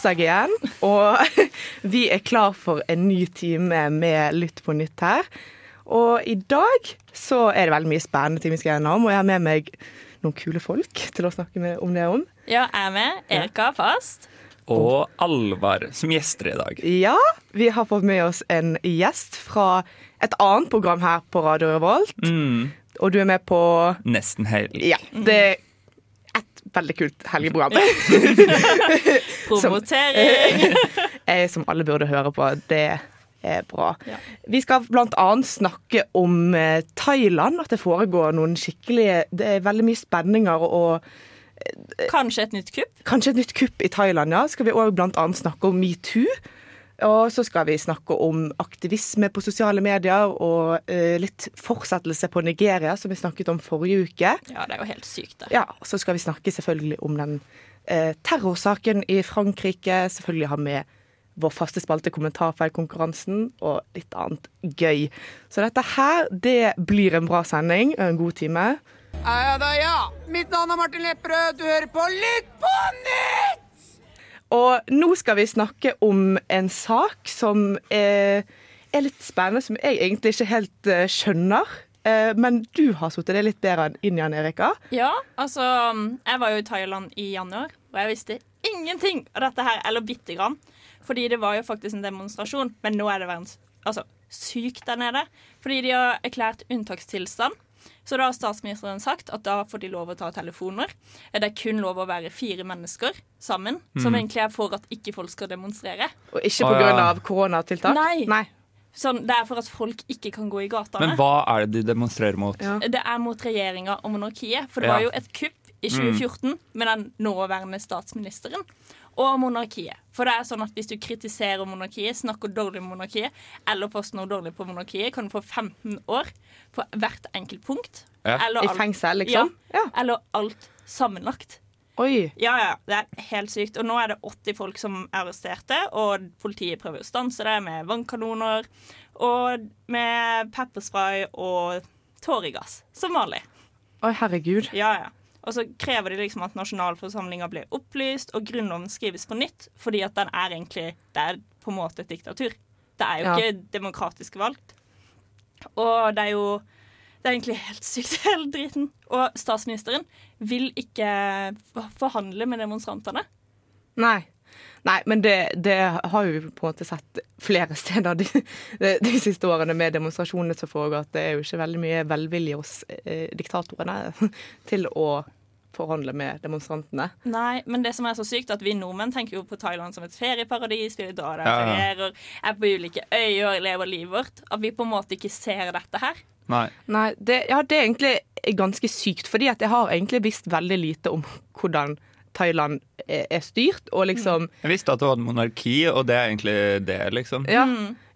Torsdag igjen, og vi er klar for en ny time med Lytt på nytt her. Og i dag så er det veldig mye spennende ting vi skal gjennom, og jeg har med meg noen kule folk til å snakke med om det om. Ja, jeg er med. Erika Fast. Og Alvar som gjester i dag. Ja, vi har fått med oss en gjest fra et annet program her på Radio Revolt. Mm, Og du er med på nesten helg. Ja, det et veldig kult helgeprogram. Promotering. som, som alle burde høre på. Det er bra. Ja. Vi skal annet snakke om eh, Thailand. At det foregår noen skikkelige Det er veldig mye spenninger og Kanskje et nytt kupp. kanskje et nytt kupp i Thailand. ja. Skal vi òg annet snakke om metoo. Og så skal vi snakke om aktivisme på sosiale medier og eh, litt fortsettelse på Nigeria, som vi snakket om forrige uke. Ja, det er jo helt sykt, det. Ja, og Så skal vi snakke selvfølgelig om den eh, terrorsaken i Frankrike. Selvfølgelig ha med vår faste spalte Kommentarfeilkonkurransen og litt annet gøy. Så dette her, det blir en bra sending. En god time. Ja da, ja. Mitt navn er Martin Lepperød. Du hører på Lytt på nytt! Og nå skal vi snakke om en sak som er, er litt spennende, som jeg egentlig ikke helt eh, skjønner. Eh, men du har satt det litt bedre inn den, Erika. Ja, altså Jeg var jo i Thailand i januar, og jeg visste ingenting av dette her, eller bitte grann. Fordi det var jo faktisk en demonstrasjon, men nå er det verdens altså, sykt der nede. Fordi de har erklært unntakstilstand. Så da har statsministeren sagt at da får de lov å ta telefoner. Det er kun lov å være fire mennesker sammen, som egentlig er for at ikke folk skal demonstrere. Og ikke pga. ja. av koronatiltak. Nei. Nei. Sånn, det er for at folk ikke kan gå i gatene. Men hva er det de demonstrerer mot? Ja. Det er mot regjeringa og monarkiet. For det Ja. var jo et kupp i 2014 med den nåværende statsministeren. Og monarkiet. For det er sånn at hvis du kritiserer monarkiet, snakker dårlig om monarkiet, eller poster noe dårlig på monarkiet, kan du få 15 år på hvert enkelt punkt. Ja. Eller I fengsel, liksom? Ja. Ja. Eller alt sammenlagt. Oi. Ja, ja, det er helt sykt. Og nå er det 80 folk som er arresterte, og politiet prøver å stanse det med vannkanoner og med pepperspray og tåregass, som vanlig. Oi, herregud. Ja, ja. Og så krever de liksom at nasjonalforsamlinga blir opplyst, og grunnloven skrives på nytt, fordi at den er egentlig Det er på en måte et diktatur. Det er jo Ja. ikke demokratisk valgt. Og det er jo Det er egentlig helt sykt, hele driten. Og statsministeren vil ikke forhandle med demonstrantene. Nei. Nei, men det, det har jo vi på en måte sett flere steder de, de, de siste årene med demonstrasjonene som foregår, at det er jo ikke veldig mye velvilje hos eh, diktatorene til å forhandle med demonstrantene. Nei, men det som er så sykt, at vi nordmenn tenker jo på Thailand som et ferieparadis. Vi drar der, Ja, ferierer, er på ulike øyer, lever livet vårt. At vi på en måte ikke ser dette her. Nei. Nei, det, ja, det er egentlig ganske sykt, fordi at jeg har egentlig visst veldig lite om hvordan Thailand er, styrt, og liksom Jeg visste at det var et monarki, og det er egentlig det, liksom. ja,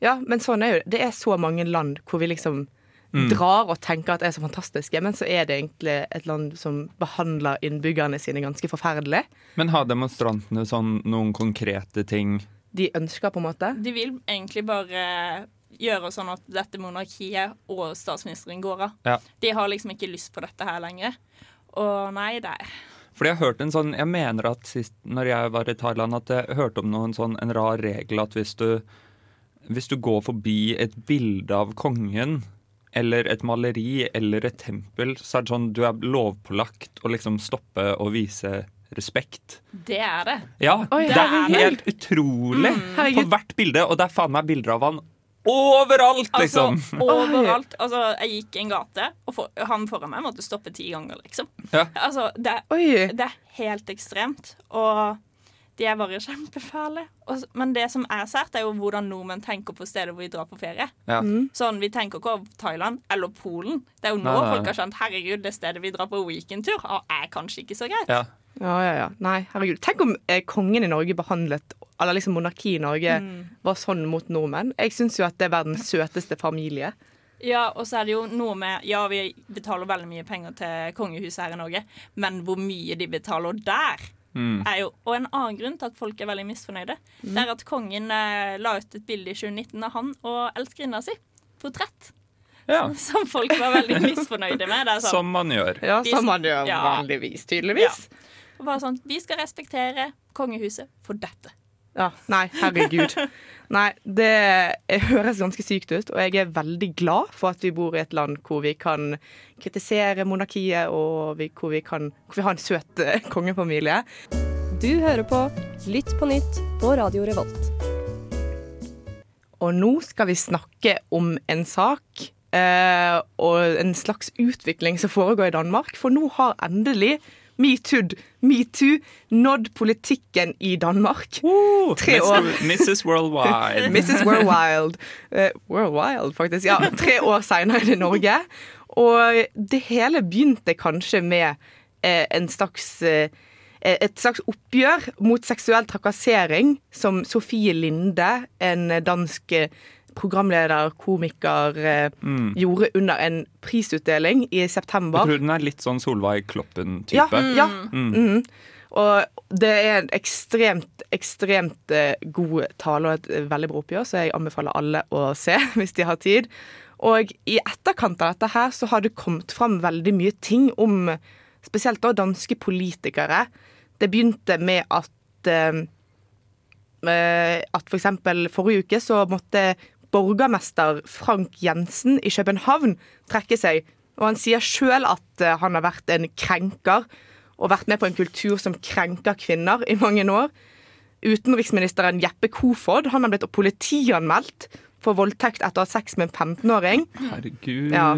ja, men sånn er jo det. Det er så mange land hvor vi liksom drar og tenker at det er så fantastiske, men så er det egentlig et land som behandler innbyggerne sine ganske forferdelig. Men har demonstrantene sånn noen konkrete ting De ønsker på en måte. De vil egentlig bare gjøre sånn at dette monarkiet og statsministeren går av. Ja. De har liksom ikke lyst på dette her lenger. Og nei, det er Fordi jeg har hørt en sånn Jeg mener at sist når jeg var i Thailand, at jeg hørte om noen sånn en rar regel at hvis du Hvis du går forbi et bilde av kongen eller et maleri eller et tempel, så er det sånn du er lovpålagt å liksom stoppe og vise respekt. Det er det. Ja, Oi, det er er helt utrolig på hvert bilde, og det er faen meg bilder av han overalt, Altså, liksom. overalt. Altså, jeg gikk i en gate, og for, han foran meg måtte stoppe ti ganger, liksom. Ja. Altså, det, det er helt ekstremt. Og de er bare kjempefæle. Og Men det som er sært, er jo hvordan nordmenn tenker på steder hvor vi drar på ferie. Ja. Sånn, Vi tenker ikke over Thailand eller Polen. Det er jo nå Nei, nei. folk har skjønt herregud, det stedet vi drar på weekendtur, ah, er kanskje ikke så greit. Ja. Ja, ja, ja. Nei, herregud. Tenk om eh, kongen i Norge behandlet eller liksom monarki i Norge Mm. var sånn mot nordmenn. Jeg syns jo at det er verdens søteste familie. Ja, og så er det jo noe med Ja, vi betaler veldig mye penger til kongehuset her i Norge, men hvor mye de betaler der, er jo Og en annen grunn til at folk er veldig misfornøyde, det er at kongen eh, la ut et bilde i 2019 av han og elskerinna si. Portrett. Ja, Som folk var veldig misfornøyde med. Det er sånn, som man gjør. Ja, Som man gjør ja. vanligvis, tydeligvis. og bare sånn Vi skal respektere kongehuset for dette. Ja, Nei, herregud. Nei, det høres ganske sykt ut, og jeg er veldig glad for at vi bor i et land hvor vi kan kritisere monarkiet, og vi, hvor, vi kan, hvor vi har en søt eh, kongefamilie. Du hører på Lytt på nytt på Radio Revolt. Og nå skal vi snakke om en sak eh, og en slags utvikling som foregår i Danmark. For nå har endelig metoo metoo nådd politikken i Danmark. Oh, Tre år. Mrs. Worldwide. Mrs. Worldwide. Uh, Worldwide, faktisk. Ja, tre år seinere i Norge. Og det hele begynte kanskje med eh, en slags eh, et slags oppgjør mot seksuell trakassering som Sofie Linde, en dansk eh, programleder, komiker, mm. gjorde under en prisutdeling i Jeg september. tror den er litt sånn Solveig Kloppen-type. Ja, ja. Mm. Og det er en ekstremt, ekstremt eh, god tale og et eh, veldig bra oppgjør, så jeg anbefaler alle å se hvis de har tid. Og i etterkant av dette her så har det kommet fram veldig mye ting om spesielt da danske politikere. Det begynte med at eh, at at for eksempel forrige uke så måtte borgermester Frank Jensen i København trekker seg. Og han sier sjøl at eh, han har vært en krenker og vært med på en kultur som krenker kvinner i mange år. Utenriksministeren Jeppe Kofod han har blitt politianmeldt for voldtekt etter å ha sex med en 15-åring. Herregud. Ja.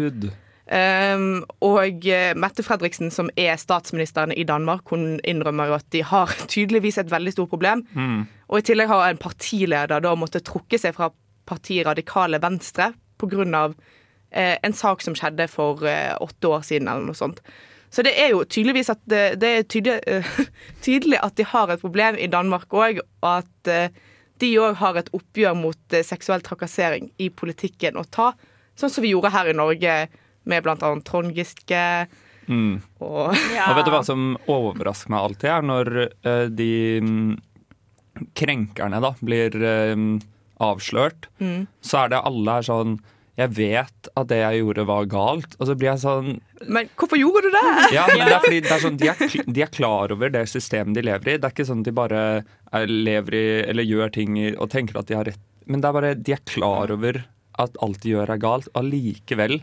Um, og eh, Mette Fredriksen, som er statsministeren i Danmark, hun innrømmer jo at de har tydeligvis et veldig stort problem. Og i tillegg har en partileder da måttet trukke seg fra partiet Radikale Venstre pga. Eh, en sak som skjedde for eh, åtte år siden, eller noe sånt. Så det er jo tydeligvis at det, det er tydelig, eh, tydelig at de har et problem i Danmark òg, og at eh, de òg har et oppgjør mot eh, seksuell trakassering i politikken å ta. Sånn som vi gjorde her i Norge med annet Trond Giske Mm. og Ja. Og vet du hva som overrasker meg alltid, er når eh, de mm, krenkerne da blir eh, avslørt, Mm. så er det alle er sånn Jeg vet at det jeg gjorde var galt. Og så blir jeg sånn Men hvorfor gjorde du det? Ja, men det er fordi det er sånn, de, er, de er klar over det systemet de lever i. Det er ikke sånn at de bare er, lever i eller gjør ting og tenker at de har rett. Men det er bare, de er klar over at alt de gjør er galt. Allikevel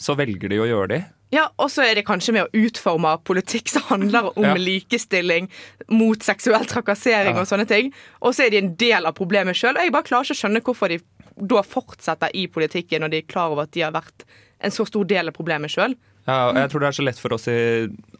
så velger de å gjøre det. Ja, Og så er det kanskje med å utforme politikk som handler om Ja. likestilling mot seksuell trakassering Ja. og sånne ting. Og så er de en del av problemet sjøl. Jeg bare klarer ikke å skjønne hvorfor de da fortsetter i politikken når de er klar over at de har vært en så stor del av problemet sjøl. Ja, og jeg tror det er så lett for oss i,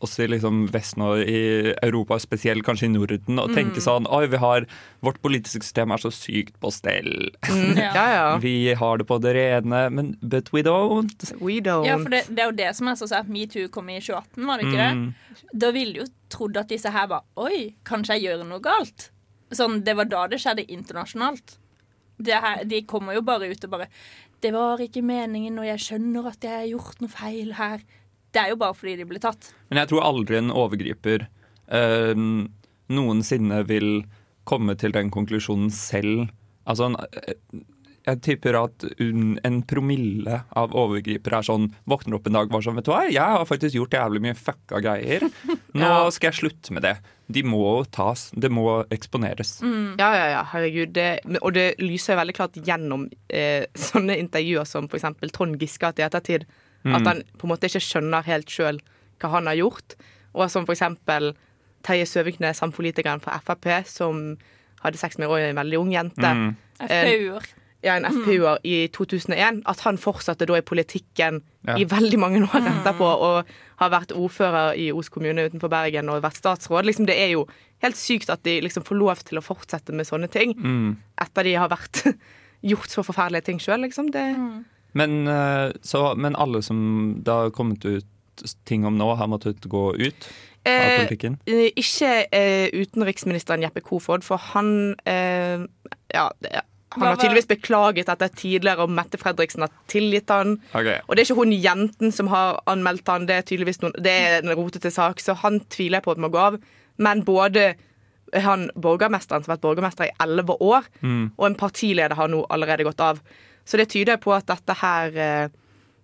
oss i liksom Vesten og i Europa, spesielt kanskje i Norden, å tenke sånn Oi, vi har Vårt politiske system er så sykt på stell. Ja, ja. Vi har det på det rene, men but we don't. We don't. Ja, for det, det er jo det som er så at Metoo kom i 2018, var det ikke det? Mm. Da ville du jo trodd at disse her var Oi, kanskje jeg gjør noe galt? Sånn, Det var da det skjedde internasjonalt. Det her, de kommer jo bare ut og bare 'Det var ikke meningen, og jeg skjønner at jeg har gjort noe feil her'. Det er jo bare fordi de ble tatt. Men jeg tror aldri en overgriper eh, noensinne vil komme til den konklusjonen selv. Altså, eh, jeg tipper at en promille av overgripere er sånn Våkner opp en dag og bare sånn Vet du hva, jeg har faktisk gjort jævlig mye fucka greier. Nå skal jeg slutte med det. De må tas. Det må eksponeres. Ja, ja, ja, herregud. Det, og det lyser veldig klart gjennom eh, sånne intervjuer som f.eks. Trond Giske hatt i ettertid. At han på en måte ikke skjønner helt sjøl hva han har gjort. Og som f.eks. Terje Søviknes, han politikeren fra Frp, som hadde sex med en veldig ung jente. Mm. FPU-er. Ja, en FPU-er i 2001. At han fortsatte da i politikken Ja. i veldig mange år etterpå og har vært ordfører i Os kommune utenfor Bergen og vært statsråd. Liksom, det er jo helt sykt at de liksom får lov til å fortsette med sånne ting Mm. etter de har vært gjort så forferdelige ting sjøl, liksom. Det, Men, eh, så, men alle som det har kommet ut ting om nå, har måttet gå ut. av Eh? Eh, Ikke eh, utenriksministeren Jeppe Kofod, for han eh, Ja, han har tydeligvis beklaget dette tidligere, og Mette Fredriksen har tilgitt han. Okay. Og det er ikke hun jenten som har anmeldt han, det er tydeligvis noen, det er en rotete sak, så han tviler jeg på at må gå av. Men både han borgermesteren, som har vært borgermester i elleve år, og en partileder har nå allerede gått av. Så det tyder på at dette her eh,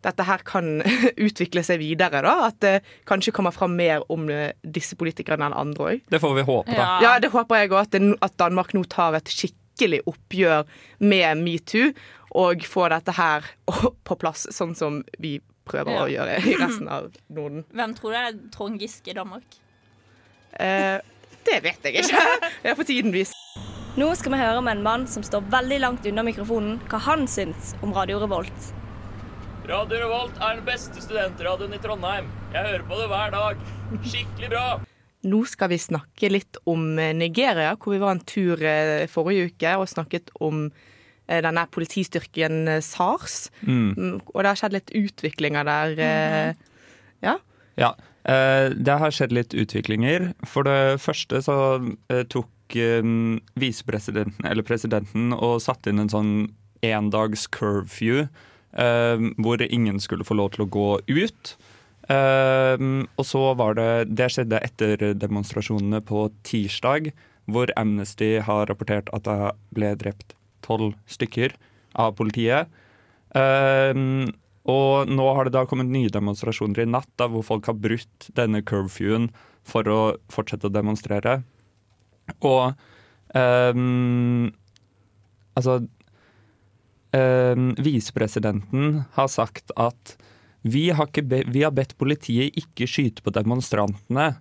dette her kan utvikle seg videre, da. At det kanskje kommer fram mer om eh, disse politikerne enn andre òg. Det får vi håpe, da. Ja. Ja, det håper jeg òg. At, at Danmark nå tar et skikkelig oppgjør med metoo, og får dette her på plass, sånn som vi prøver Ja. å gjøre i resten av Norden. Hvem tror du er Trond Giske i Danmark? Eh, det vet jeg ikke. Det får tiden vise. Nå skal vi høre med en mann som står veldig langt unna mikrofonen, hva han syns om Radio Revolt. Radio Revolt er den beste studentradioen i Trondheim. Jeg hører på det hver dag. Skikkelig bra. Nå skal vi snakke litt om eh, Nigeria, hvor vi var en tur eh, forrige uke og snakket om eh, denne politistyrken SARS. Mm, Og det har skjedd litt utviklinger der. eh, Ja. Ja, eh, det har skjedd litt utviklinger. For det første så tok visepresidenten, eller presidenten, og satte inn en sånn endags curfew, eh, hvor ingen skulle få lov til å gå ut. Eh, og så var det Det skjedde etter demonstrasjonene på tirsdag, hvor Amnesty har rapportert at det ble drept tolv stykker av politiet. Eh, og nå har det da kommet nye demonstrasjoner i natt, da, hvor folk har brutt denne curfewen for å fortsette å demonstrere. Og um, altså um, Visepresidenten har sagt at vi har, ikke be, vi har bedt politiet ikke skyte på demonstrantene.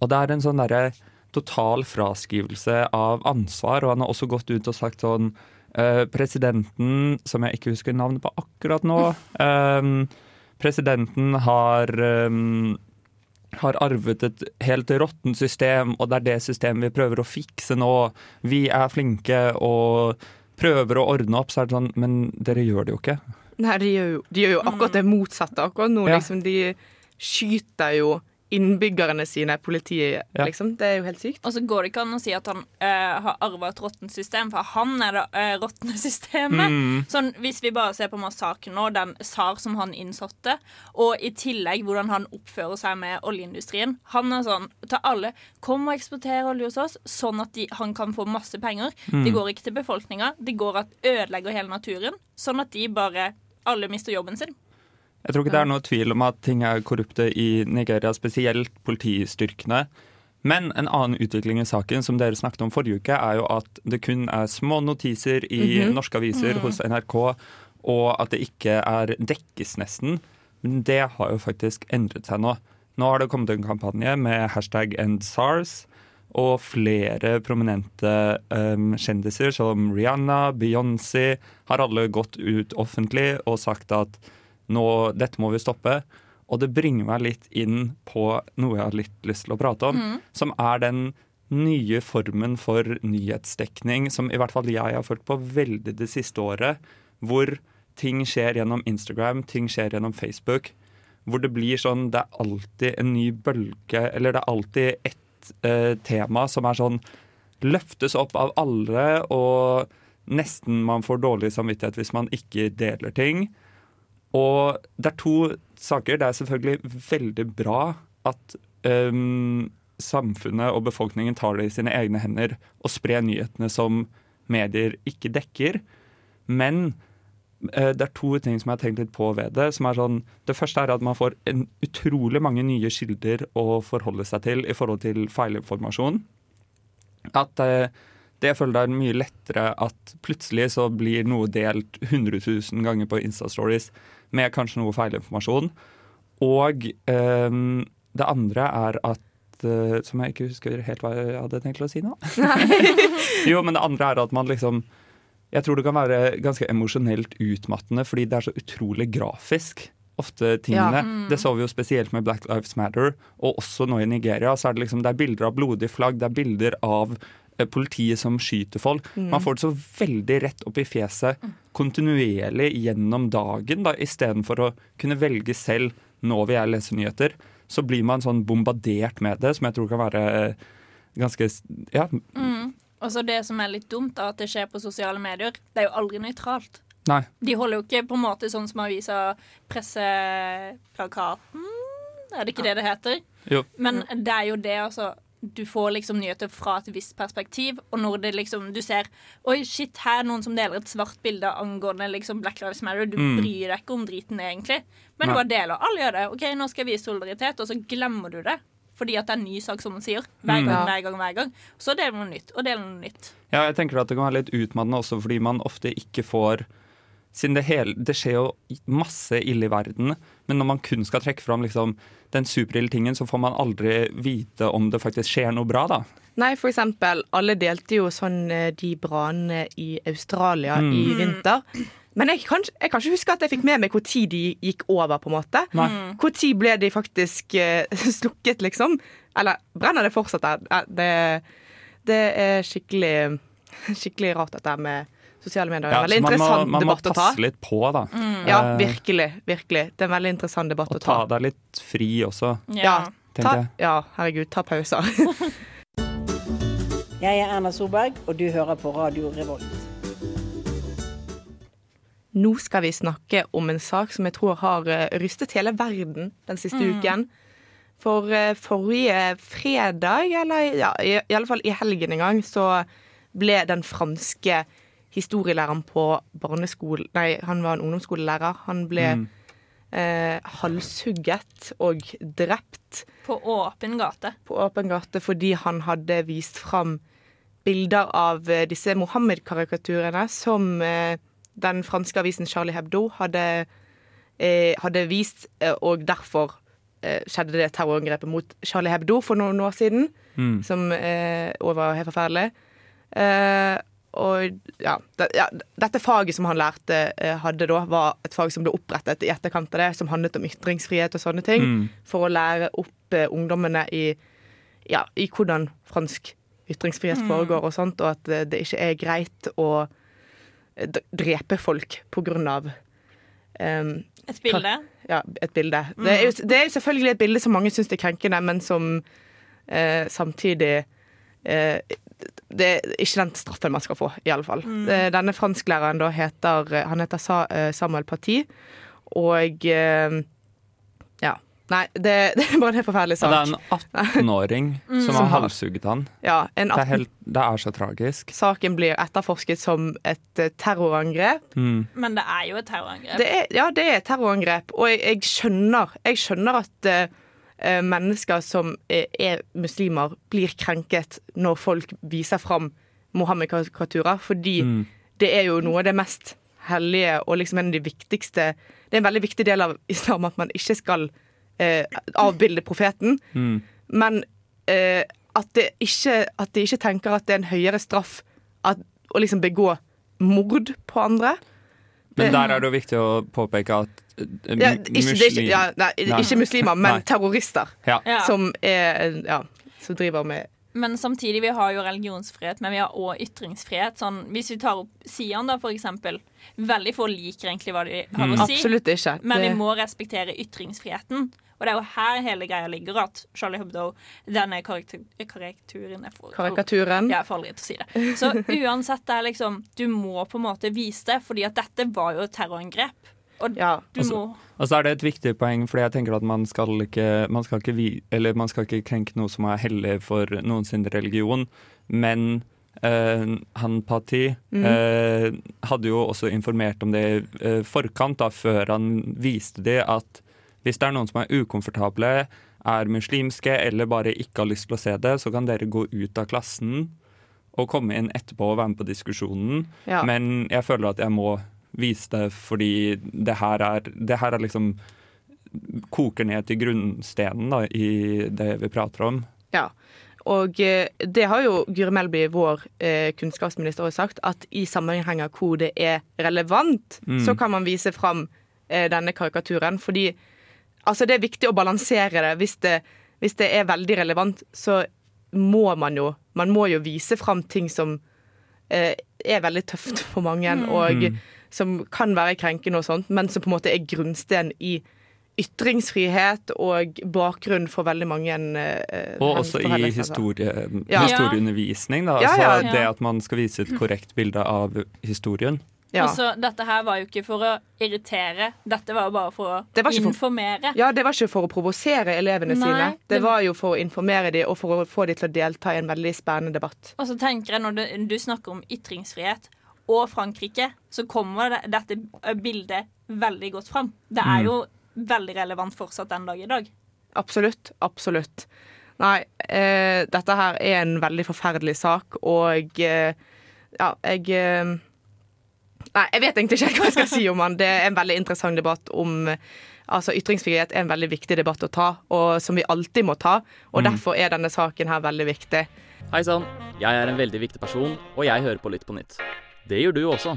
Og det er en sånn derre total fraskrivelse av ansvar, og han har også gått ut og sagt sånn uh, Presidenten, som jeg ikke husker navnet på akkurat nå um, Presidenten har ehm, har arvet et helt råttent system, og det er det systemet vi prøver å fikse nå. Vi er flinke og prøver å ordne opp, så er det sånn Men dere gjør det jo ikke. Nei, de gjør jo, de gjør jo akkurat det motsatte akkurat nå. Ja. Liksom, de skyter jo innbyggerne sine, politiet, Ja. liksom. Det er jo helt sykt. Og så går det ikke an å si at han uh, har arva et råttent system, for han er det uh, råtne systemet. Mm. Sånn, Hvis vi bare ser på massakren nå, den SAR som han innsatte, og i tillegg hvordan han oppfører seg med oljeindustrien Han er sånn til alle Kom og eksporter olje hos oss, sånn at de, han kan få masse penger. Mm. Det går ikke til befolkninga, det går at ødelegger hele naturen, sånn at de bare alle mister jobben sin. Jeg tror ikke det er noe tvil om at ting er korrupte i Nigeria, spesielt politistyrkene. Men en annen utvikling i saken som dere snakket om forrige uke, er jo at det kun er små notiser i norske aviser hos NRK, og at det ikke er dekkes nesten. Men det har jo faktisk endret seg nå. Nå har det kommet en kampanje med hashtag EndSARS, og flere prominente um, kjendiser som Rihanna, Beyoncé, har alle gått ut offentlig og sagt at nå, dette må vi stoppe. Og det bringer meg litt inn på noe jeg har litt lyst til å prate om, som er den nye formen for nyhetsdekning som i hvert fall jeg har følt på veldig det siste året, hvor ting skjer gjennom Instagram, ting skjer gjennom Facebook, hvor det blir sånn Det er alltid en ny bølge, eller det er alltid ett eh, tema som er sånn Løftes opp av alle, og nesten man får dårlig samvittighet hvis man ikke deler ting. Og det er to saker. Det er selvfølgelig veldig bra at um, samfunnet og befolkningen tar det i sine egne hender og sprer nyhetene som medier ikke dekker. Men uh, det er to ting som jeg har tenkt litt på ved det. som er sånn, Det første er at man får en utrolig mange nye kilder å forholde seg til i forhold til feilinformasjon. At eh, det jeg føler det er mye lettere at plutselig så blir noe delt 100 000 ganger på Insta-stories med kanskje noe feilinformasjon. Og eh, det andre er at eh, Som jeg ikke husker helt hva jeg hadde tenkt å si nå. jo, men det andre er at man liksom Jeg tror det kan være ganske emosjonelt utmattende fordi det er så utrolig grafisk. Ofte tingene. Det så vi jo spesielt med Black Lives Matter, og også nå i Nigeria. så er Det liksom, det er bilder av blodige flagg, det er bilder av politiet som skyter folk. Man får det så veldig rett opp i fjeset kontinuerlig gjennom dagen, da, istedenfor å kunne velge selv nå vil jeg lese nyheter. så blir man sånn bombardert med det, som jeg tror kan være eh, ganske Ja, Mm. Og så det som er litt dumt, da, at det skjer på sosiale medier, det er jo aldri nøytralt. nei. De holder jo ikke på en måte sånn som avisa Presseplakaten, er det ikke det det heter? Jo. Men det er jo det, altså. Du får liksom nyheter fra et visst perspektiv, og når det liksom, du ser Oi, shit, her er noen som deler et svart bilde angående liksom Black Lives Matter. Du Mm. bryr deg ikke om driten, egentlig. Men Nei. du bare deler. Alle gjør det. OK, nå skal jeg vise solidaritet, og så glemmer du det. Fordi at det er en ny sak, som man sier. Hver Mm. gang, Ja. hver gang, hver gang. Så deler man noe nytt, og deler noe nytt. Ja, jeg tenker at det kan være litt utmattende også fordi man ofte ikke får siden det, hele, det skjer jo masse ille i verden, men når man kun skal trekke fram liksom, den superille tingen, så får man aldri vite om det faktisk skjer noe bra, da. Nei, for eksempel, alle delte jo sånn eh, de brannene i Australia Mm. i vinter. Men jeg kan, jeg kan ikke huske at jeg fikk med meg hvor tid de gikk over, på en måte. Nei. Mm. Hvor tid ble de faktisk uh, slukket, liksom? Eller brenner det fortsatt der? Eh, Det, det er skikkelig, skikkelig rart, dette med sosiale medier. Ja, en veldig man må, interessant man må debatt å ta. passe litt på, da. Ja, Eh, virkelig. virkelig. Det er en veldig interessant debatt å ta. Og ta. ta deg litt fri også, Ja, tenker ta, jeg. ja, herregud, ta pauser. Jeg er Erna Solberg, og du hører på Radio Revolt. Nå skal vi snakke om en sak som jeg tror har eh, rystet hele verden den siste Mm. uken. For eh, forrige fredag, eller ja, i, i alle fall i helgen en gang, så ble den franske historielæreren på barneskolen Nei, han var en ungdomsskolelærer. Han ble Mm. eh, halshugget og drept På åpen gate. på åpen gate fordi han hadde vist fram bilder av eh, disse Mohammed-karikaturene som eh, den franske avisen Charlie Hebdo hadde, eh, hadde vist, eh, og derfor eh, skjedde det terrorangrepet mot Charlie Hebdo for noen år siden, Mm. som eh, var helt forferdelig. Og ja, det, ja, dette faget som han lærte, eh, hadde da, var et fag som ble opprettet i etterkant av det, som handlet om ytringsfrihet og sånne ting, Mm. for å lære opp eh, ungdommene i, ja, i hvordan fransk ytringsfrihet Mm. foregår og sånt, og at eh, det ikke er greit å drepe folk på grunn av um, Et bilde. ja, et bilde. Mm. Det, er jo, det er jo selvfølgelig et bilde som mange syns er krenkende, men som eh, samtidig eh, Det er ikke den straffen man skal få, i alle fall. Mm. Eh, Denne fransklæreren da heter Han heter eh, Samuel Parti, og eh, Ja. Nei, det, det er bare en forferdelig Ja, sak. det er en 18-åring Mm. som har halshugget han. Ja, en det, er 18 helt, det er så tragisk. Saken blir etterforsket som et eh, terrorangrep. Mm. Men det er jo et terrorangrep. Det er, ja, det er et terrorangrep, og jeg, jeg skjønner Jeg skjønner at eh, eh, mennesker som er, er muslimer, blir krenket når folk viser fram Mohammed-karikaturer, fordi Mm. det er jo noe av det mest hellige og liksom en av de viktigste Det er en veldig viktig del av islam at man ikke skal eh, avbilde profeten, Mm. men eh, at, det ikke, at de ikke tenker at det er en høyere straff at, å liksom begå mord på andre. Men der er det jo viktig å påpeke at eh, ja, ikke, det er ikke, ja, nei, ikke muslimer, men Nei. terrorister. Som, er, ja, som driver med Men samtidig, vi har jo religionsfrihet, men vi har òg ytringsfrihet. Sånn, hvis vi tar opp Sian, da, for eksempel. Veldig få liker egentlig hva de har Mm. å si. Absolutt ikke. Men vi må respektere ytringsfriheten. Og det er jo her hele greia ligger, at Charlie Hebdo, denne karikaturen jeg får- Karikaturen. Ja, jeg får aldri til å si det. Så uansett, det er liksom Du må på en måte vise det, fordi at dette var jo et terrorangrep. Og du Altså- må Og så er det et viktig poeng, fordi jeg tenker at man skal ikke, man skal ikke, vi, eller man skal ikke krenke noe som er hellig for noen sin religion, men Uh, han Pati mm. uh, hadde jo også informert om det i uh, forkant, da, før han viste det, at hvis det er noen som er ukomfortable, er muslimske eller bare ikke har lyst til å se det, så kan dere gå ut av klassen og komme inn etterpå og være med på diskusjonen. Ja. Men jeg føler at jeg må vise det fordi det her er, det her er liksom koker ned til grunnstenen da, i det vi prater om. Ja. Og eh, det har jo Guri Melby, vår eh, kunnskapsminister, også sagt, at i sammenhenger hvor det er relevant, Mm. så kan man vise fram eh, denne karikaturen. Fordi altså, det er viktig å balansere det. Hvis, det. hvis det er veldig relevant, så må man jo Man må jo vise fram ting som eh, er veldig tøft for mange, Mm. og Mm. Som kan være krenkende og sånt, men som på en måte er grunnsten i ytringsfrihet og bakgrunn for veldig mange eh, Og også i historie, Ja. historieundervisning. Da. Ja, ja. Altså det at man skal vise et korrekt bilde av historien. Ja. Og så dette her var jo ikke for å irritere, dette var jo bare for å Det var ikke for- informere. Ja, det var ikke for å provosere elevene Nei, sine. Det det- var jo for å informere dem og for å få dem til å delta i en veldig spennende debatt. Og så tenker jeg når du, du snakker om ytringsfrihet og Frankrike, så kommer det, dette bildet veldig godt fram. Det er Mm. jo veldig relevant fortsatt den dag i dag. Absolutt. Absolutt. Nei, eh, dette her er en veldig forferdelig sak, og eh, ja, jeg eh, Nei, jeg vet egentlig ikke hva jeg skal si om den. Det er en veldig interessant debatt om Altså, Ytringsfrihet er en veldig viktig debatt å ta, og som vi alltid må ta. Og Mm. derfor er denne saken her veldig viktig. Hei sann, jeg er en veldig viktig person, og jeg hører på Lytt på nytt. Det gjør du også.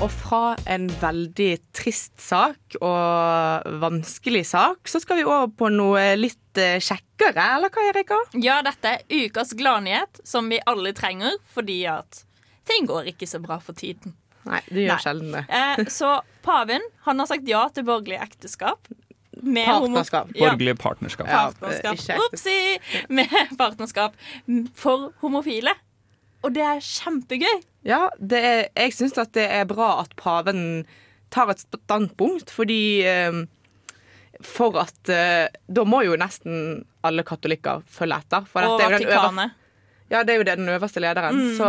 Og fra en veldig trist sak og vanskelig sak, så skal vi over på noe litt eh, kjekkere, eller hva, Erika? Ja, dette er ukas gladnyhet, som vi alle trenger, fordi at ting går ikke så bra for tiden. Nei, det gjør Nei. sjelden det. Eh, så paven han har sagt ja til borgerlig ekteskap. Med Partnerskap. homo- Borgerlig partnerskap. partnerskap. ikke ekteskap. Upsi! Med partnerskap for homofile. Og det er kjempegøy. Ja, det er, jeg syns at det er bra at paven tar et standpunkt, fordi eh, For at eh, Da må jo nesten alle katolikker følge etter. For Og Vatikanet. Ja, det er jo det den øverste lederen. Mm. Så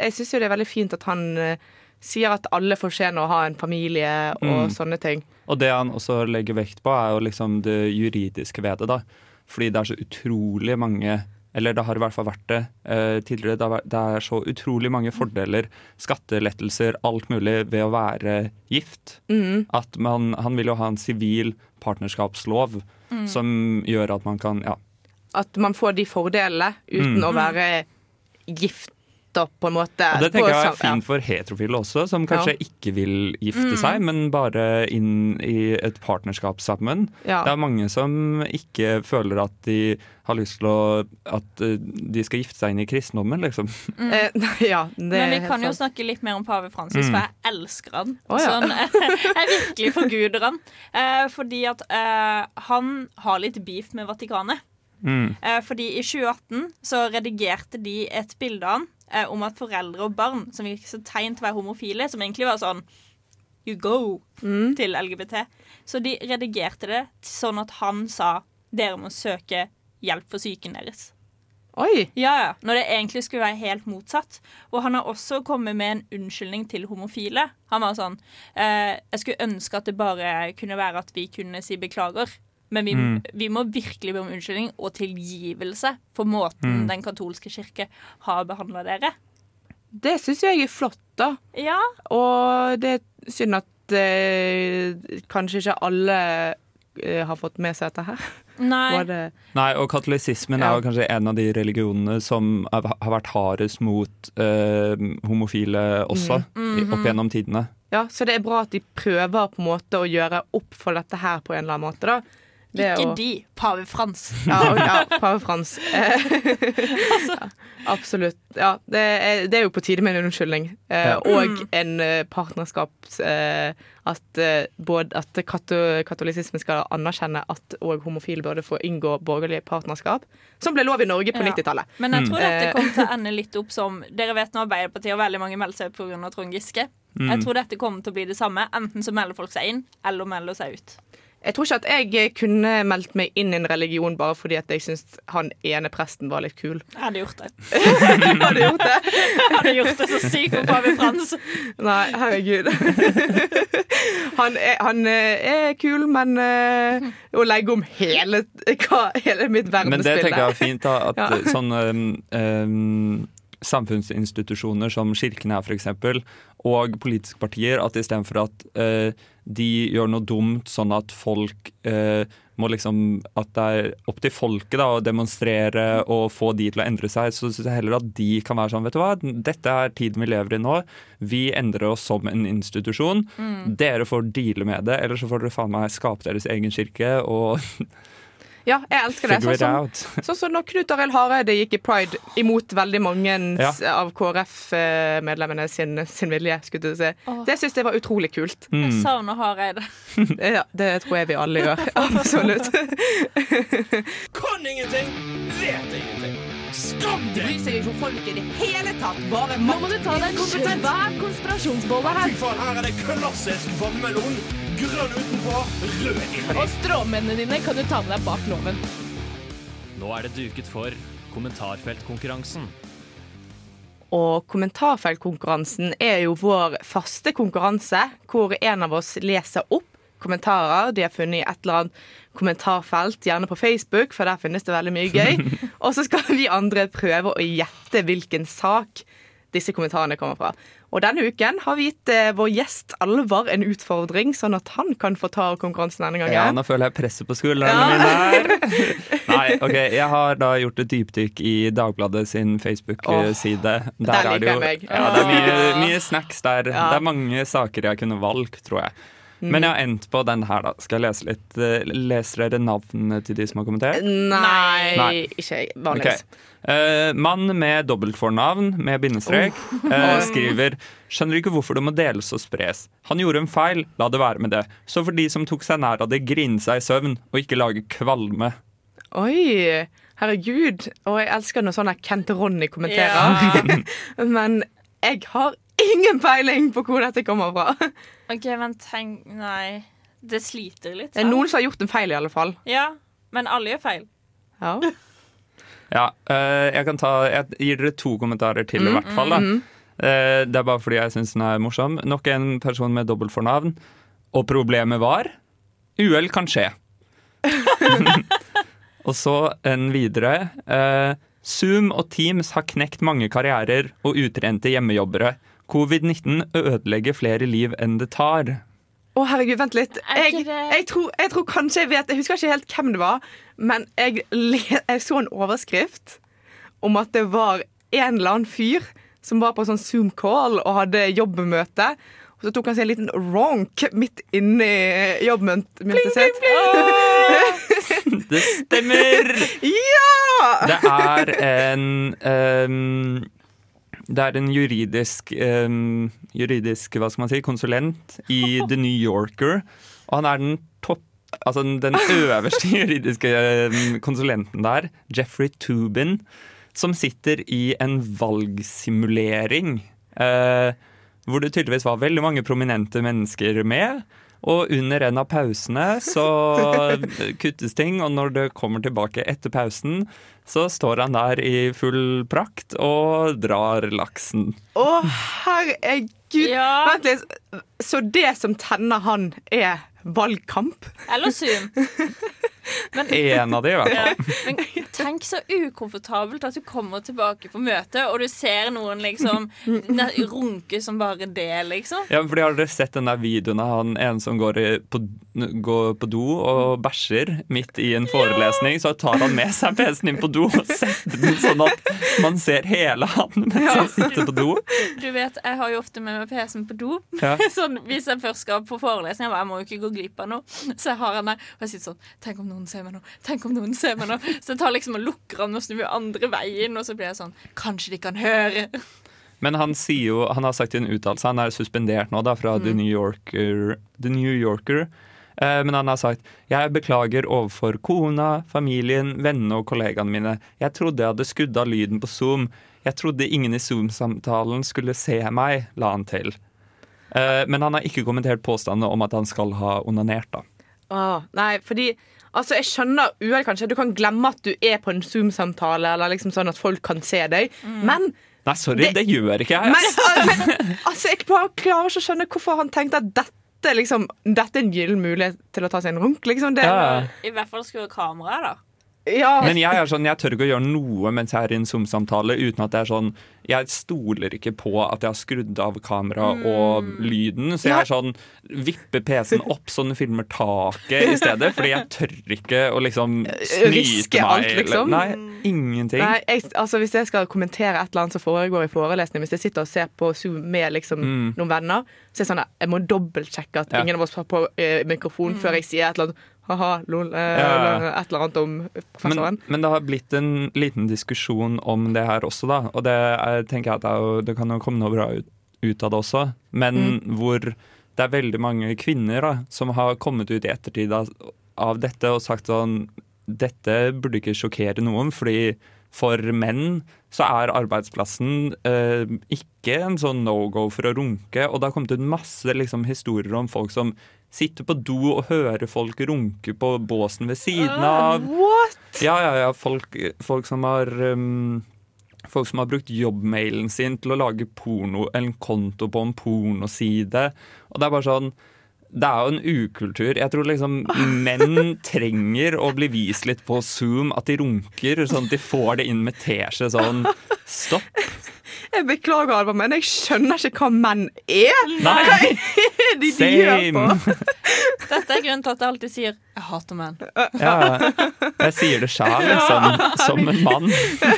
jeg syns jo det er veldig fint at han eh, sier at alle fortjener å ha en familie og Mm. sånne ting. Og det han også legger vekt på, er jo liksom det juridiske ved det. da. Fordi det er så utrolig mange eller det har i hvert fall vært det eh, tidligere. Det, er så utrolig mange fordeler, skattelettelser, alt mulig ved å være gift. Mm. At man, Han vil jo ha en sivil partnerskapslov Mm. som gjør at man kan ja, At man får de fordelene uten Mm. å være gift, da, på en måte. Og det tenker jeg er fint for heterofile også, som kanskje Ja. ikke vil gifte Mm. seg, men bare inn i et partnerskap sammen. Ja. Det er mange som ikke føler at de har lyst til å At eh, de skal gifte seg inn i kristendommen, liksom. Mm. Eh, ja, det Men vi kan jo sant. snakke litt mer om pave Francis, Mm. for jeg elsker han. Oh, ja. sånn, jeg virkelig forguder han. Eh, fordi at eh, han har litt beef med Vatikanet. Mm. Eh, fordi i 2018 så redigerte de et bilde av han eh, om at foreldre og barn som virker så tegn til å være homofile, som egentlig var sånn You go Mm. til LGBT. Så de redigerte det sånn at han sa dere må søke hjelp for psyken deres. Oi! Ja, ja. Når det egentlig skulle være helt motsatt. Og han har også kommet med en unnskyldning til homofile. Han var sånn eh, Jeg skulle ønske at det bare kunne være at vi kunne si beklager. Men vi, Mm. vi må virkelig be om unnskyldning og tilgivelse for måten Mm. den katolske kirke har behandla dere. Det syns jeg er flott, da. Ja. Og det er synd at eh, kanskje ikke alle eh, har fått med seg dette her. Nei. Det Nei, og katolisismen Ja. er jo kanskje en av de religionene som har har vært hardest mot eh, homofile også, mm. -hmm. opp gjennom tidene. Ja, så det er bra at de prøver på en måte å gjøre opp for dette her på en eller annen måte, da. Det Ikke jo... de, pave Frans. Ja, og- ja pave Frans. altså. ja, absolutt. Ja, det er, det er jo på tide med en unnskyldning. Eh, Ja. Og Mm. en eh, partnerskaps... Eh, at eh, både at kato, katolisismen skal anerkjenne at òg homofile burde få inngå borgerlige partnerskap, som ble lov i Norge på Ja. 90-tallet. Men jeg tror dette Eh, kommer til å ende litt opp som Dere vet nå Arbeiderpartiet og veldig mange melder seg ut pga. Trond Giske. Mm. Jeg tror dette kommer til å bli det samme. Enten så melder folk seg inn, eller melder seg ut. Jeg tror ikke at jeg kunne meldt meg inn i en religion bare fordi at jeg syntes han ene presten var litt kul. Jeg hadde gjort det. Hadde gjort det? Jeg hadde gjort det så sykt for pave Frans. Nei, herregud. Han er, han eh, er kul, men uh, å legge om hele, hva, hele mitt Men det tenker jeg er fint, da, at Ja. sånn um, um, samfunnsinstitusjoner som kirken er, f.eks., og politiske partier, at istedenfor at eh, de gjør noe dumt, sånn at folk eh, må liksom At det er opp til folket da, å demonstrere og få de til å endre seg, så syns jeg heller at de kan være sånn Vet du hva, dette er tiden vi lever i nå. Vi endrer oss som en institusjon. Mm. Dere får deale med det, eller så får dere faen meg skape deres egen kirke og Ja, jeg elsker det. Figure Sånn som, sånn som når Knut Arild Hareide gikk i pride imot veldig mange Ja. av KrF-medlemmene sin, sin vilje, skulle du si. Åh. Det syns jeg var utrolig kult. Mm. Jeg savner Hareide. Ja, det tror jeg vi alle gjør. Absolutt. Kan ingenting, vet ingenting. Skam deg! Bryr seg ikke om folk i det hele tatt. Bare Nå må du ta deg en svær konspirasjonsbolle Fy her. faen, her er det klassisk vannmelon. Grønn utenpå, rød inni. Og stråmennene dine kan du ta med deg bak loven. Nå er det duket for kommentarfeltkonkurransen. Og kommentarfeltkonkurransen er jo vår faste konkurranse, hvor en av oss leser opp kommentarer de har funnet i et eller annet kommentarfelt, gjerne på Facebook, for der finnes det veldig mye gøy. Og så skal vi andre prøve å gjette hvilken sak disse kommentarene kommer fra. Og denne uken har vi gitt eh, vår gjest Alvar en utfordring, sånn at han kan få ta konkurransen denne gangen. Ja, nå føler jeg presset på skuldrene mine her. Nei, ok, Jeg har da gjort et dypdykk i Dagbladet sin Facebook-side. der er det liker jeg meg. ja, det er mye, mye snacks der. Ja. Det er mange saker jeg kunne valgt, tror jeg. Men jeg har endt på den her, da. Skal jeg lese litt? Eh, Leser dere navnene til de som har kommentert? Nei, Nei. ikke. Vanligvis. Okay. Uh, mann med dobbeltfornavn med bindestrek eh, skriver Skjønner ikke hvorfor det må deles og spres. Han gjorde en feil, la det være med det. Så for de som tok seg nær av det, grine seg i søvn og ikke lage kvalme. Oi, herregud. Og jeg elsker når sånn Kent Ronny kommenterer. Men jeg har ingen peiling på hvor dette kommer fra. OK, men tenk Nei. Det sliter litt. Det er noen som har gjort en feil, i alle fall. Ja, men alle gjør feil. Ja. Ja, eh, jeg kan ta Jeg gir dere to kommentarer til, i Mm, hvert fall. da mm, Eh, Det er bare fordi jeg syns den er morsom. Nok en person med dobbeltfornavn. Og problemet var uhell kan skje. og så en videre. Uh, Zoom og Teams har knekt mange karrierer og utrente hjemmejobbere. Covid-19 ødelegger flere liv enn det tar. Å, herregud, vent litt. Jeg, jeg, tror, jeg tror kanskje jeg vet Jeg husker ikke helt hvem det var, men jeg, jeg så en overskrift om at det var en eller annen fyr som var på sånn Zoom-call og hadde jobbmøte. Og så tok han seg en liten ronk midt inni jobbmøtet sitt. Det stemmer! ja! Det er en ehm, Det er en juridisk um, Juridisk, hva skal man si, konsulent i The New Yorker. Og han er den topp Altså den øverste juridiske konsulenten der, Jeffrey Tubin, som sitter i en valgsimulering. Uh, hvor det tydeligvis var veldig mange prominente mennesker med. Og under en av pausene så kuttes ting, og når det kommer tilbake etter pausen, så står han der i full prakt og drar laksen. Å, herregud. Vent litt. Så det som tenner han, er valgkamp? Eller Zoom. Men, En av de, i hvert ja, fall. men tenk så ukomfortabelt at du kommer tilbake på møtet, og du ser noen liksom runke som bare det, liksom. Ja, fordi Har dere sett den der videoen av han en som går, i, på, går på do og bæsjer midt i en forelesning? Så tar han med seg PC-en inn på do og setter den sånn at man ser hele han mens han sitter på do. Du vet, Jeg har jo ofte med meg PC-en på do. Ja. sånn, hvis jeg først skal på forelesning, jeg, jeg må jo ikke gå glipp av noe. Så jeg har den der, og jeg sitter sånn Tenk om noen ser meg nå? Tenk om noen ser meg nå? Så jeg tar liksom og lukker den og snur andre veien, og så blir jeg sånn Kanskje de kan høre? Men han sier jo, han har sagt i en uttalelse Han er suspendert nå da fra The New Yorker. The New Yorker. Eh, men han har sagt Jeg beklager overfor kona, familien, vennene og kollegaene mine. Jeg trodde jeg hadde skrudd av lyden på Zoom. Jeg trodde ingen i Zoom-samtalen skulle se meg, la han til. Eh, men han har ikke kommentert påstandene om at han skal ha onanert, da. Åh, nei, fordi Altså, Jeg skjønner uhell, kanskje. Du kan glemme at du er på en Zoom-samtale, eller liksom sånn at folk kan se deg. Men, Nei, sorry, det, gjør ikke jeg. men, men altså, jeg bare klarer ikke å skjønne hvorfor han tenkte at dette liksom, dette er en gyllen mulighet til å ta seg en runk. Liksom. Det, Ja. I hvert fall skru av kameraet, da. Ja. Men jeg er sånn, jeg tør ikke å gjøre noe mens jeg er i en Zoom-samtale uten at det er sånn Jeg stoler ikke på at jeg har skrudd av kamera og lyden. Så jeg er sånn vipper PC-en opp så den filmer taket i stedet. Fordi jeg tør ikke å liksom snyte Riske meg. alt, liksom? Nei, ingenting. Nei, jeg, altså Hvis jeg skal kommentere et eller annet som foregår i forelesning, hvis jeg sitter og ser på Zoom med liksom Mm. noen venner, så er det sånn at jeg må dobbeltsjekke at Ja. ingen av oss har på eh, mikrofon Mm. før jeg sier et eller annet ha-ha, lol, eh, Ja. et eller annet om professoren. Men, men det har blitt en liten diskusjon om det her også, da. Og det er, tenker jeg at det, jo, det kan jo komme noe bra ut, ut av det også. Men Mm. hvor det er veldig mange kvinner da, som har kommet ut i ettertid av, av dette og sagt sånn Dette burde ikke sjokkere noen, fordi for menn så er arbeidsplassen eh, ikke en sånn no go for å runke. Og det har kommet ut masse liksom, historier om folk som sitter på do og hører folk runke på båsen ved siden av. What?! Ja, ja, ja. Folk, folk som har um, Folk som har brukt jobbmailen sin til å lage porno, en konto på en pornoside. Og det er bare sånn det er jo en ukultur. Jeg tror liksom menn trenger å bli vist litt på Zoom at de runker, sånn at de får det inn med teskje sånn Stopp. Jeg beklager, Alva, men jeg skjønner ikke hva menn er. Nei. Hva er det de gjør på? Dette er grunnen til at jeg alltid sier 'jeg hater menn'. Ja, jeg sier det sjæl, liksom, som en mann.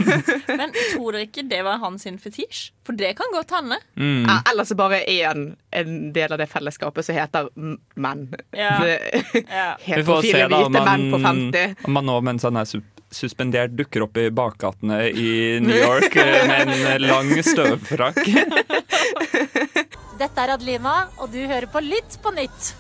Men tror dere ikke det var hans fetisj? For det kan godt hende. Mm. Ja, ellers så bare er han en del av det fellesskapet som heter menn. Ja. Ja. Vi får se da om man, menn på 50. om man nå mens han er super suspendert dukker opp i bakgatene i New York eh, med en lang støvfrakk. Dette er Adelina, og du hører på Lytt på nytt.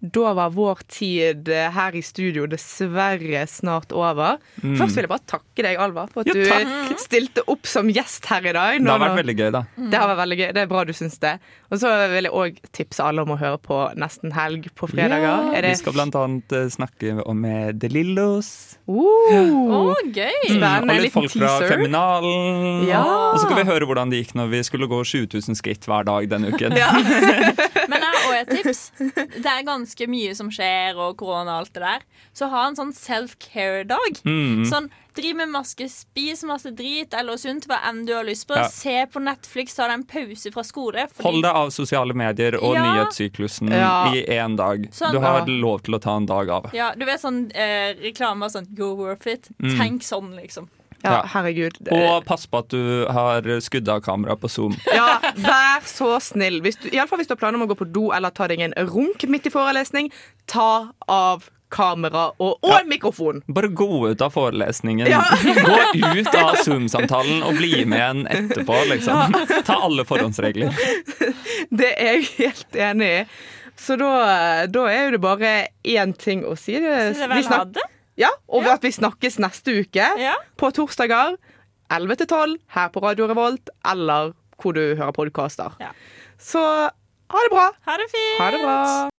Da var vår tid eh, her i studio dessverre snart over. Mm. Først vil jeg bare takke deg, Alva, for at jo, du stilte opp som gjest her i dag. Det har vært veldig gøy, da. Det har vært veldig gøy. Det er bra du syns det. Og så vil jeg òg tipse alle om å høre på Nesten helg på fredager. Ja, Er det Vi skal blant annet eh, snakke om eh, De Lillos. Uh, gøy! Mm, Spennende. og litt folk fra. Feminalen. Ja. Og så skal vi høre hvordan det gikk når vi skulle gå 7000 skritt hver dag denne uken. Ja. Men også et tips. Det er ganske mye som skjer, og korona og alt det der. Så ha en sånn self-care-dag. Mm. Sånn, Driv med maske, spis masse drit eller sunt, hva enn du har lyst på. Ja. Se på Netflix, ta deg en pause fra skole. fordi- Hold deg av sosiale medier og Ja. nyhetssyklusen Ja. i én dag. Sånn. Du har Ja. lov til å ta en dag av. Ja, du vet sånn eh, reklame sånn You're worth it. Mm. Tenk sånn, liksom. Ja, herregud. Og pass på at du har skudd av kameraet på Zoom. Ja, vær så snill. Hvis du, i alle fall hvis du har planer om å gå på do eller ta deg en runk midt i forelesning, ta av kamera og, og en mikrofon. Bare gå ut av forelesningen. Ja. Gå ut av Zoom-samtalen og bli med igjen etterpå, liksom. Ta alle forhåndsregler. Det er jeg helt enig i. Så da, da er jo det bare én ting å si. Det, Så det er vel ha det? Ja, og at vi snakkes neste uke Ja. på torsdager 11 til 12 her på Radio Revolt eller hvor du hører podkaster. Så ha det bra. Ha det fint. Ha det bra.